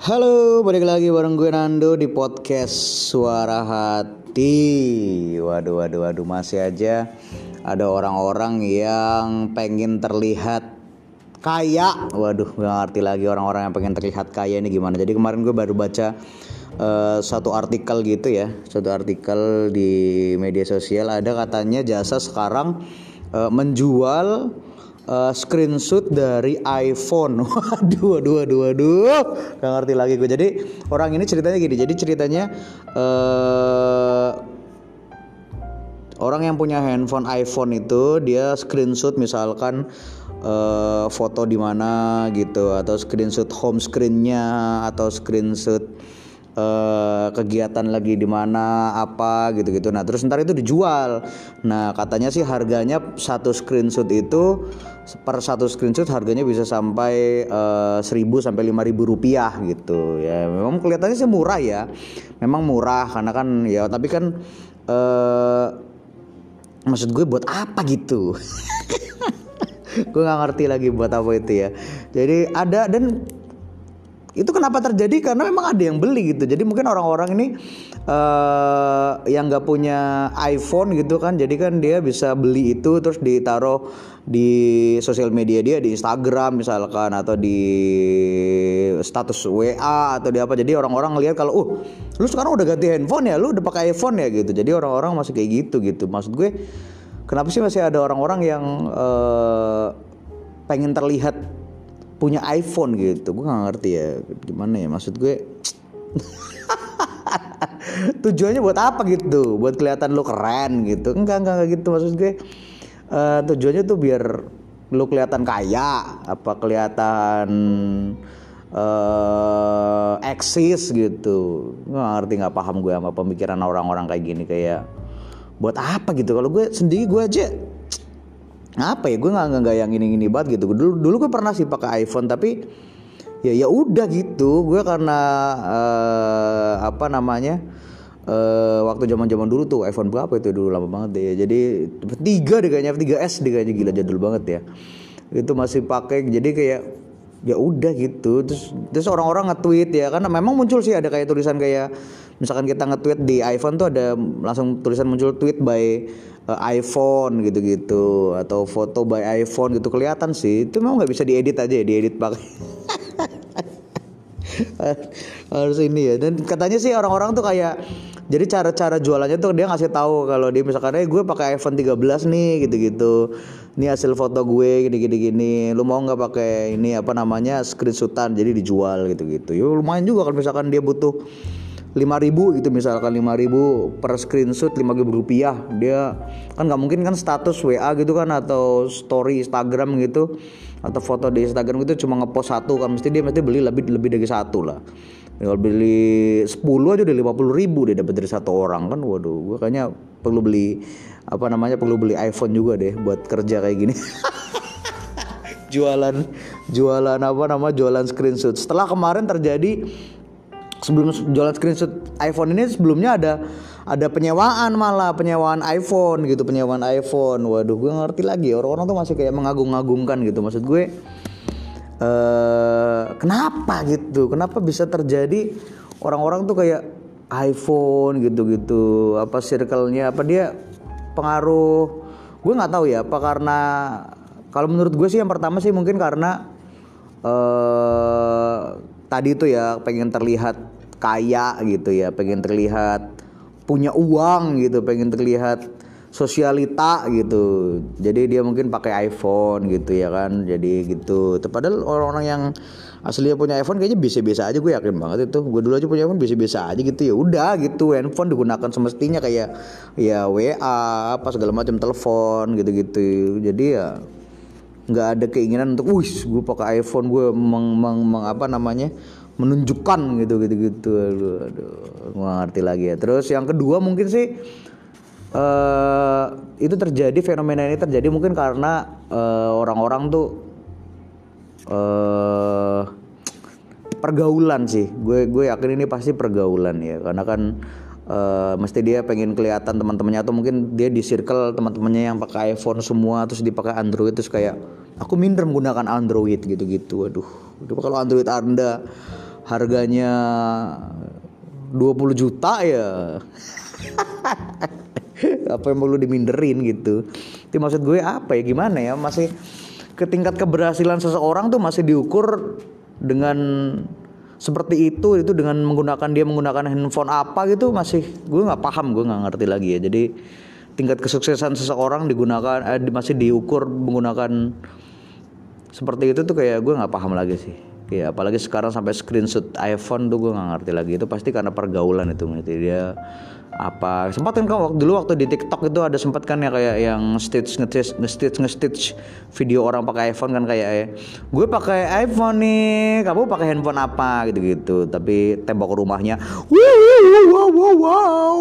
Halo, balik lagi bareng gue Nando di podcast Suara Hati. Waduh, waduh, waduh, masih aja ada orang-orang yang pengen terlihat kaya. Waduh, gak ngerti lagi orang-orang yang pengen terlihat kaya ini gimana. Jadi kemarin gue baru baca uh, satu artikel gitu ya, satu artikel di media sosial ada katanya jasa sekarang uh, menjual uh, screenshot dari iPhone. Waduh, waduh, waduh, waduh. Gak ngerti lagi gue. Jadi orang ini ceritanya gini. Jadi ceritanya uh, orang yang punya handphone iPhone itu dia screenshot misalkan uh, foto di mana gitu atau screenshot home screennya atau screenshot uh, kegiatan lagi di mana apa gitu-gitu. Nah, terus ntar itu dijual. Nah, katanya sih harganya satu screenshot itu per satu screenshot harganya bisa sampai uh, 1000 sampai 5000 rupiah gitu. Ya, memang kelihatannya sih murah ya. Memang murah karena kan ya tapi kan uh, maksud gue buat apa gitu. gue nggak ngerti lagi buat apa itu ya. Jadi ada dan itu kenapa terjadi? Karena memang ada yang beli gitu. Jadi mungkin orang-orang ini uh, yang nggak punya iPhone gitu kan jadi kan dia bisa beli itu terus ditaruh di sosial media dia di Instagram misalkan atau di status WA atau di apa. Jadi orang-orang ngelihat kalau uh lu sekarang udah ganti handphone ya? Lu udah pakai iPhone ya? Gitu. Jadi orang-orang masih kayak gitu gitu. Maksud gue kenapa sih masih ada orang-orang yang uh, pengen terlihat punya iPhone gitu. Gue nggak ngerti ya gimana ya maksud gue tujuannya buat apa gitu? Buat kelihatan lu keren gitu? Enggak enggak, enggak gitu maksud gue. Uh, tujuannya tuh biar lu kelihatan kaya apa kelihatan uh, eksis gitu. Nggak ngerti nggak paham gue sama pemikiran orang-orang kayak gini kayak buat apa gitu. Kalau gue sendiri gue aja apa ya? Gue nggak nggak yang ini ini banget gitu. Dulu dulu gue pernah sih pakai iPhone tapi ya ya udah gitu. Gue karena uh, apa namanya uh, waktu zaman zaman dulu tuh iPhone berapa itu? Dulu lama banget ya jadi tiga deh kayaknya tiga s deh kayaknya. Gila jadul banget ya. Itu masih pakai jadi kayak ya udah gitu. Terus terus orang-orang nge-tweet ya karena memang muncul sih ada kayak tulisan kayak misalkan kita nge-tweet di iPhone tuh ada langsung tulisan muncul tweet by uh, iPhone gitu-gitu atau foto by iPhone gitu. Kelihatan sih itu memang nggak bisa diedit aja ya diedit pakai. Harus ini ya. Dan katanya sih orang-orang tuh kayak jadi cara-cara jualannya tuh dia ngasih tahu kalau dia misalkan eh gue pakai iPhone 13 nih gitu-gitu ini hasil foto gue gini-gini gini lu mau nggak pakai ini apa namanya screenshotan? Jadi dijual gitu-gitu. Ya lumayan juga kalau misalkan dia butuh 5000 gitu misalkan 5000 per screenshot 5000 rupiah. Dia kan nggak mungkin kan status WA gitu kan atau story Instagram gitu atau foto di Instagram gitu cuma ngepost satu kan. Mesti dia mesti beli lebih lebih dari satu lah. Kalau beli 10 aja udah 50 ribu dia dapat dari satu orang kan. Waduh gue kayaknya perlu beli apa namanya perlu beli iPhone juga deh buat kerja kayak gini. Jualan. Jualan apa nama jualan screenshot. Setelah kemarin terjadi sebelum jualan screenshot iPhone ini sebelumnya ada ada penyewaan malah penyewaan iPhone gitu penyewaan iPhone. Waduh gue ngerti lagi. Orang-orang tuh masih kayak mengagung-agungkan gitu. Maksud gue eh kenapa gitu? Kenapa bisa terjadi orang-orang tuh kayak iPhone gitu-gitu apa circle-nya apa dia pengaruh. Gue nggak tahu ya apa karena kalau menurut gue sih yang pertama sih mungkin karena eh tadi itu ya pengen terlihat kaya gitu ya pengen terlihat punya uang gitu pengen terlihat sosialita gitu. Jadi dia mungkin pakai iPhone gitu ya kan jadi gitu. Padahal orang-orang yang aslinya punya iPhone kayaknya biasa-biasa aja gue yakin banget itu. Gue dulu aja punya iPhone biasa-biasa aja gitu ya udah gitu. Handphone digunakan semestinya kayak ya WA apa segala macam telepon gitu-gitu. Jadi ya nggak ada keinginan untuk wih gue pakai iPhone gue meng, meng, meng apa namanya menunjukkan gitu gitu gitu aduh, aduh nggak ngerti lagi ya. Terus yang kedua mungkin sih uh, itu terjadi fenomena ini terjadi mungkin karena orang-orang uh, tuh uh, pergaulan sih. Gue gue yakin ini pasti pergaulan ya. Karena kan uh, mesti dia pengen kelihatan teman-temannya atau mungkin dia di circle teman-temannya yang pakai iPhone semua terus dipakai Android terus kayak aku minder menggunakan Android gitu-gitu. Aduh kalau Android anda harganya 20 juta ya. Apa yang perlu diminderin gitu. Itu maksud gue apa ya? Gimana ya? Masih ke tingkat keberhasilan seseorang tuh masih diukur dengan seperti itu itu dengan menggunakan dia menggunakan handphone apa gitu masih gue nggak paham gue nggak ngerti lagi ya. Jadi tingkat kesuksesan seseorang digunakan eh, masih diukur menggunakan seperti itu tuh kayak gue nggak paham lagi sih ya apalagi sekarang sampai screenshot iPhone tuh gue nggak ngerti lagi. Itu pasti karena pergaulan itu ngerti dia apa sempat kan waktu dulu waktu di TikTok itu ada sempat kan ya kayak yang stitch nge-stitch nge-stitch nge-stitch video orang pakai iPhone kan kayak ya gue pakai iPhone nih kamu pakai handphone apa? gitu-gitu. Tapi tembok rumahnya wow wow wow wow.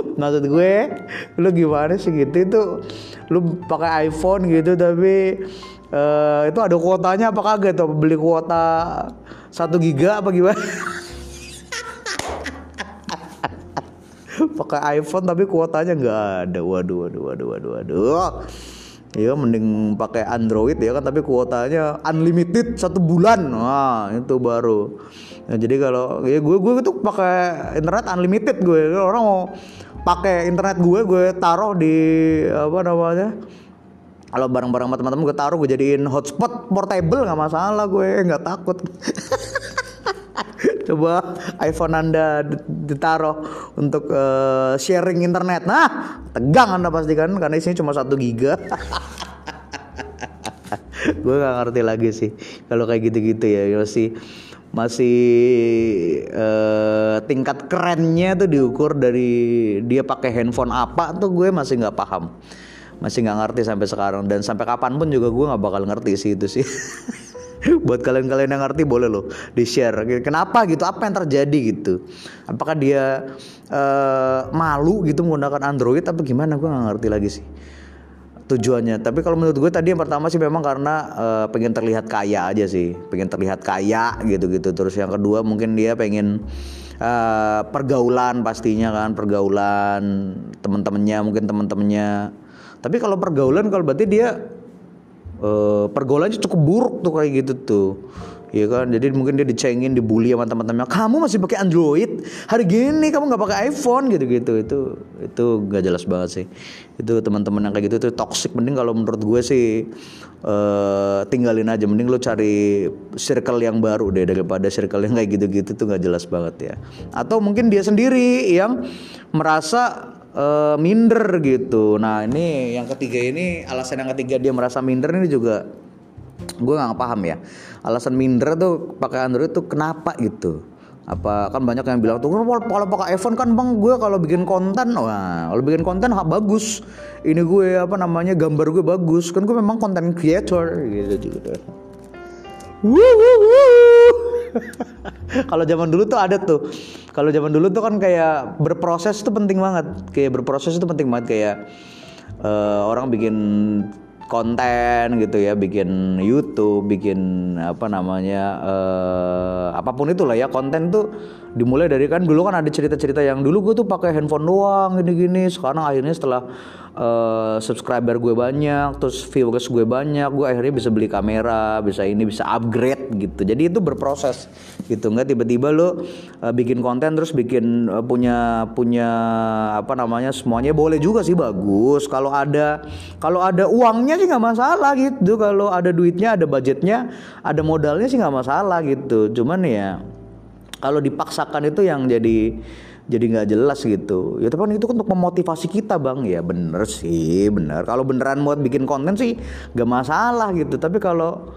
Maksud gue lu gimana sih gitu? Itu lu pakai iPhone gitu tapi uh, itu ada kuotanya apa kagak tuh beli kuota satu giga apa gimana pakai iPhone tapi kuotanya nggak ada waduh waduh waduh waduh waduh Ya mending pakai Android ya kan tapi kuotanya unlimited satu bulan. Wah, itu baru. Nah, jadi kalau ya gue gue itu pakai internet unlimited gue. Orang mau pakai internet gue gue taruh di apa namanya? Kalau barang-barang teman-teman gue taruh gue jadiin hotspot portable nggak masalah gue nggak takut. Coba iPhone Anda ditaruh untuk uh, sharing internet. Nah, tegang Anda pastikan karena isinya cuma satu giga. gue nggak ngerti lagi sih kalau kayak gitu-gitu ya masih masih uh, tingkat kerennya tuh diukur dari dia pakai handphone apa tuh gue masih nggak paham masih nggak ngerti sampai sekarang. Dan sampai kapan pun juga gue nggak bakal ngerti sih itu sih. Buat kalian-kalian yang ngerti boleh loh di share kenapa gitu? Apa yang terjadi gitu? Apakah dia uh, malu gitu menggunakan Android apa gimana? Gue nggak ngerti lagi sih tujuannya. Tapi kalau menurut gue tadi yang pertama sih memang karena uh, pengen terlihat kaya aja sih. Pengen terlihat kaya gitu gitu terus yang kedua mungkin dia pengen uh, pergaulan pastinya kan pergaulan teman-temannya mungkin teman-temannya tapi kalau pergaulan kalau berarti dia uh, pergaulannya cukup buruk tuh kayak gitu tuh. Ya kan? Jadi mungkin dia dicengin dibully sama teman-temannya. Kamu masih pakai Android? Hari gini kamu nggak pakai iPhone? Gitu gitu itu itu gak jelas banget sih. Itu teman-teman yang kayak gitu tuh toxic. Mending kalau menurut gue sih uh, tinggalin aja. Mending lo cari circle yang baru deh daripada circle yang kayak gitu-gitu tuh gak jelas banget ya. Atau mungkin dia sendiri yang merasa uh, minder gitu. Nah ini yang ketiga ini alasan yang ketiga dia merasa minder ini juga gue nggak paham ya. Alasan minder tuh pakai Android tuh kenapa gitu? Apa kan banyak yang bilang tuh kalau pakai iPhone kan bang gue kalau bikin konten wah kalau bikin konten ha, bagus. Ini gue apa namanya gambar gue bagus kan gue memang konten creator gitu gitu. Wuh, wuh, wuh. Kalau zaman dulu tuh ada tuh. Kalau zaman dulu tuh kan kayak berproses itu penting banget. Kayak berproses itu penting banget kayak uh, orang bikin konten gitu ya, bikin YouTube, bikin apa namanya uh, apa pun itulah ya konten tuh dimulai dari kan dulu kan ada cerita-cerita yang dulu gue tuh pakai handphone doang gini-gini sekarang akhirnya setelah uh, subscriber gue banyak, terus viewers gue banyak, gue akhirnya bisa beli kamera, bisa ini bisa upgrade gitu. Jadi itu berproses gitu nggak tiba-tiba lo uh, bikin konten terus bikin uh, punya punya apa namanya semuanya boleh juga sih bagus. Kalau ada kalau ada uangnya sih nggak masalah gitu. Kalau ada duitnya, ada budgetnya, ada modalnya sih nggak masalah gitu. Cuman ya kalau dipaksakan itu yang jadi jadi nggak jelas gitu. Ya tapi kan itu kan untuk memotivasi kita bang. Ya bener sih bener. Kalau beneran mau bikin konten sih nggak masalah gitu. Tapi kalau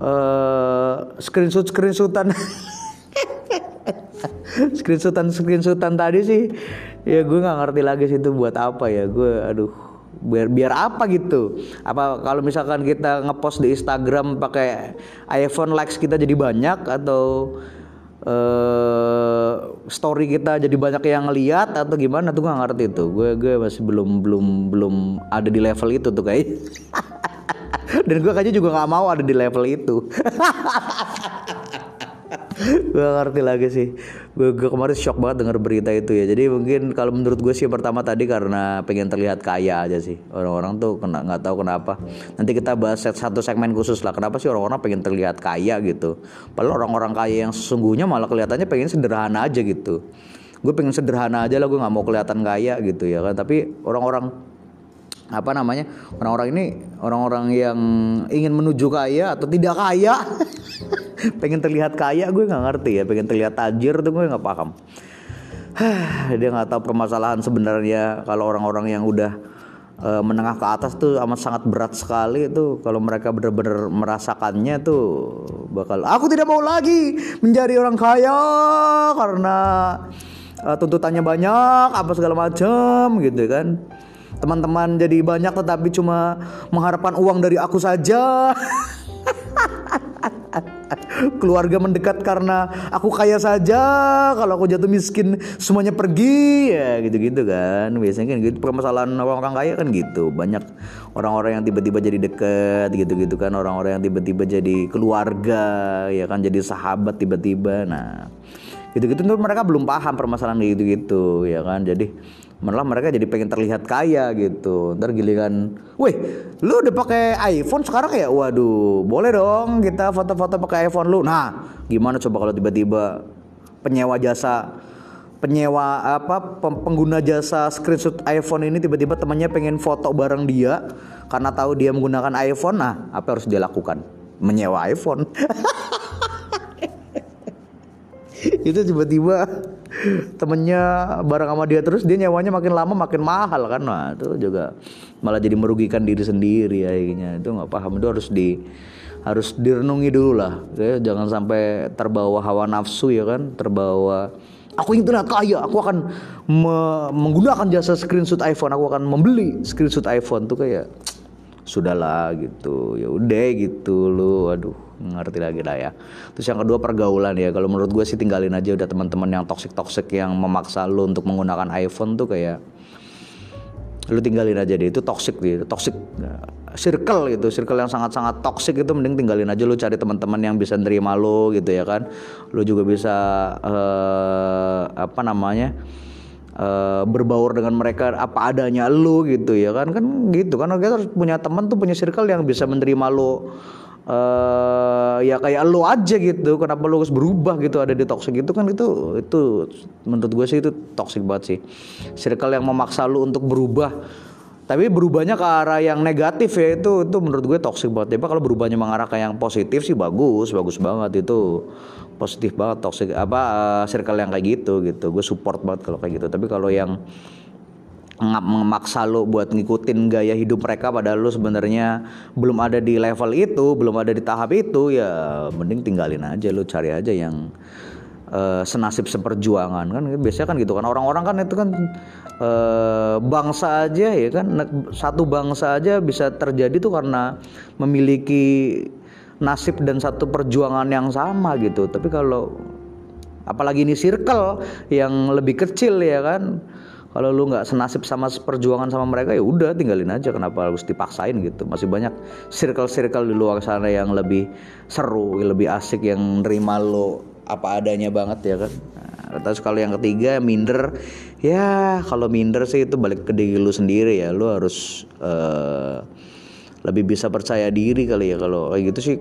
uh, screenshot screenshotan screenshotan screenshotan tadi sih ya gue nggak ngerti lagi sih itu buat apa ya. Gue aduh biar biar apa gitu. Apa kalau misalkan kita ngepost di Instagram pakai iPhone likes kita jadi banyak atau uh, story kita jadi banyak yang ngeliat atau gimana tuh gak ngerti tuh. Gue gue masih belum belum belum ada di level itu tuh kayak dan gue kayaknya juga nggak mau ada di level itu gue ngerti lagi sih. Gue, kemarin shock banget denger berita itu ya. Jadi mungkin kalau menurut gue sih pertama tadi karena pengen terlihat kaya aja sih. Orang-orang tuh kena nggak tahu kenapa. Nanti kita bahas satu segmen khusus lah. Kenapa sih orang-orang pengen terlihat kaya gitu? Padahal orang-orang kaya yang sesungguhnya malah kelihatannya pengen sederhana aja gitu. Gue pengen sederhana aja lah gue nggak mau kelihatan kaya gitu ya kan. Tapi orang-orang apa namanya orang-orang ini orang-orang yang ingin menuju kaya atau tidak kaya pengen terlihat kaya gue nggak ngerti ya. Pengen terlihat tajir tuh gue nggak paham. Dia nggak tahu permasalahan sebenarnya. Kalau orang-orang yang udah uh, menengah ke atas tuh amat sangat berat sekali itu kalau mereka benar-benar merasakannya tuh bakal aku tidak mau lagi menjadi orang kaya karena uh, tuntutannya banyak apa segala macam gitu kan. Teman-teman jadi banyak tetapi cuma mengharapkan uang dari aku saja keluarga mendekat karena aku kaya saja. Kalau aku jatuh miskin semuanya pergi. Ya gitu-gitu kan. Biasanya kan gitu permasalahan orang-orang kaya kan gitu. Banyak orang-orang yang tiba-tiba jadi deket gitu-gitu kan. Orang-orang yang tiba-tiba jadi keluarga ya kan. Jadi sahabat tiba-tiba. Nah gitu-gitu. Mereka belum paham permasalahan gitu-gitu ya kan. Jadi malah mereka jadi pengen terlihat kaya gitu. Ntar giliran weh lu udah pakai iPhone sekarang ya? Waduh boleh dong kita foto-foto pakai iPhone lu. Nah gimana coba kalau tiba-tiba penyewa jasa penyewa apa pengguna jasa screenshot iPhone ini tiba-tiba temannya pengen foto bareng dia karena tahu dia menggunakan iPhone nah apa harus dia lakukan? Menyewa iPhone. Itu tiba-tiba temennya bareng sama dia terus dia nyawanya makin lama makin mahal kan. Nah itu juga malah jadi merugikan diri sendiri akhirnya. Itu nggak paham. Itu harus di harus direnungi dulu lah. Ya jangan sampai terbawa hawa nafsu ya kan. Terbawa aku ingin terlihat kaya. Aku akan me menggunakan jasa screenshot iPhone. Aku akan membeli screenshot iPhone. Tuh kayak sudahlah gitu. Ya udah gitu lu aduh ngerti lagi lah ya. Terus yang kedua pergaulan ya. Kalau menurut gue sih tinggalin aja udah teman-teman yang toxic toxic yang memaksa lu untuk menggunakan iPhone tuh kayak lu tinggalin aja deh. Itu toxic gitu toxic nah, circle gitu. Circle yang sangat-sangat toxic itu mending tinggalin aja lu cari teman-teman yang bisa nerima lu gitu ya kan. Lu juga bisa uh, apa namanya uh, berbaur dengan mereka apa adanya lu gitu ya kan. Kan gitu kan kita harus punya teman tuh punya circle yang bisa menerima lu uh, ya kayak lu aja gitu kenapa lu harus berubah gitu ada di toxic itu kan itu itu menurut gue sih itu toxic banget sih circle yang memaksa lu untuk berubah tapi berubahnya ke arah yang negatif ya itu itu menurut gue toxic banget. Tapi kalau berubahnya mengarah ke yang positif sih bagus, bagus banget itu positif banget toxic apa uh, circle yang kayak gitu gitu. Gue support banget kalau kayak gitu. Tapi kalau yang memaksa lo buat ngikutin gaya hidup mereka padahal lo sebenarnya belum ada di level itu, belum ada di tahap itu ya mending tinggalin aja lo cari aja yang uh, senasib seperjuangan kan? Biasanya kan gitu kan orang-orang kan itu kan uh, bangsa aja ya kan? Satu bangsa aja bisa terjadi tuh karena memiliki nasib dan satu perjuangan yang sama gitu. Tapi kalau apalagi ini circle yang lebih kecil ya kan kalau lu nggak senasib sama perjuangan sama mereka ya udah tinggalin aja. Kenapa harus dipaksain gitu? Masih banyak circle-circle di luar sana yang lebih seru lebih asik yang nerima lo apa adanya banget ya kan? Nah, terus kalau yang ketiga minder. Ya kalau minder sih itu balik ke diri lu sendiri ya. Lu harus uh, lebih bisa percaya diri kali ya. Kalau kayak gitu sih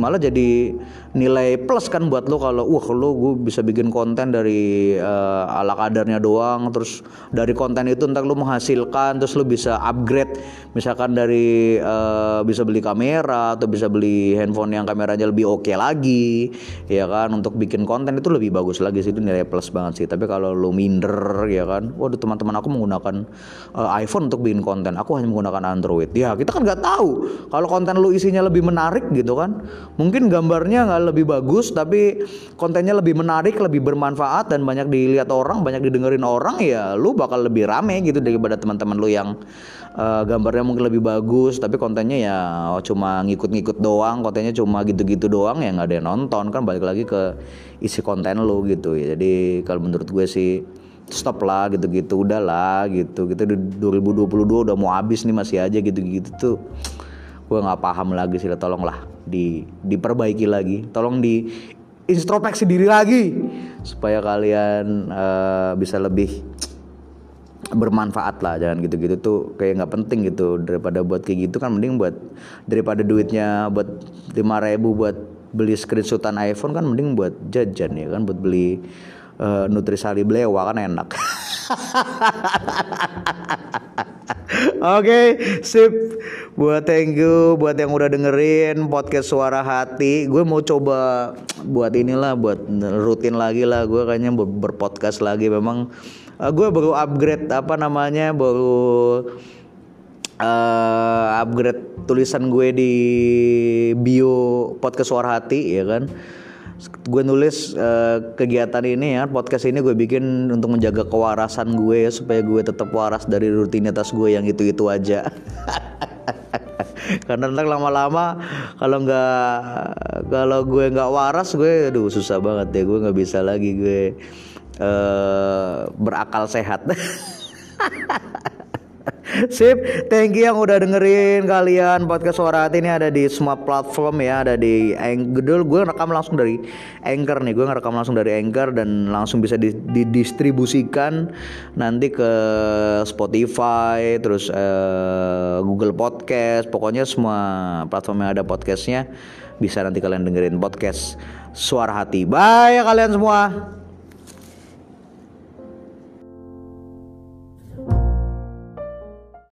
malah jadi nilai plus kan buat lo kalau wah lo gue bisa bikin konten dari uh, ala kadarnya doang terus dari konten itu entar lo menghasilkan terus lo bisa upgrade. Misalkan dari uh, bisa beli kamera atau bisa beli handphone yang kameranya lebih oke okay lagi ya kan untuk bikin konten itu lebih bagus lagi sih itu nilai plus banget sih. Tapi kalau lo minder ya kan waduh teman-teman aku menggunakan uh, iPhone untuk bikin konten aku hanya menggunakan Android. Ya kita kan nggak tahu kalau konten lo isinya lebih menarik gitu kan mungkin gambarnya nggak lebih bagus tapi kontennya lebih menarik lebih bermanfaat dan banyak dilihat orang banyak didengerin orang ya lu bakal lebih rame gitu daripada teman-teman lu yang uh, gambarnya mungkin lebih bagus tapi kontennya ya cuma ngikut-ngikut doang kontennya cuma gitu-gitu doang ya nggak ada yang nonton. Kan balik lagi ke isi konten lu gitu ya. Jadi kalau menurut gue sih stop lah gitu-gitu udahlah gitu gitu. 2022 udah mau habis nih masih aja gitu-gitu tuh. Gue nggak paham lagi sih tolonglah di diperbaiki lagi. Tolong di introspeksi diri lagi supaya kalian uh, bisa lebih bermanfaat lah. Jangan gitu-gitu tuh kayak nggak penting gitu. Daripada buat kayak gitu kan mending buat daripada duitnya buat lima ribu buat beli screenshotan iPhone kan mending buat jajan ya kan buat beli uh, nutrisari blewa kan enak Oke, okay, sip. Buat thank you buat yang udah dengerin podcast suara hati. Gue mau coba buat inilah, buat rutin lagi lah. Gue kayaknya berpodcast lagi. Memang uh, gue baru upgrade apa namanya, baru uh, upgrade tulisan gue di bio podcast suara hati, ya kan gue nulis uh, kegiatan ini ya podcast ini gue bikin untuk menjaga kewarasan gue supaya gue tetap waras dari rutinitas gue yang itu itu aja. Karena ntar lama-lama kalau nggak kalau gue nggak waras gue aduh susah banget ya gue nggak bisa lagi gue uh, berakal sehat Sip, thank you yang udah dengerin kalian podcast suara hati ini ada di semua platform ya, ada di Anchor. Gue rekam langsung dari Anchor nih, gue ngerekam langsung dari Anchor dan langsung bisa didistribusikan nanti ke Spotify, terus uh, Google Podcast, pokoknya semua platform yang ada podcastnya bisa nanti kalian dengerin podcast suara hati. Bye ya kalian semua.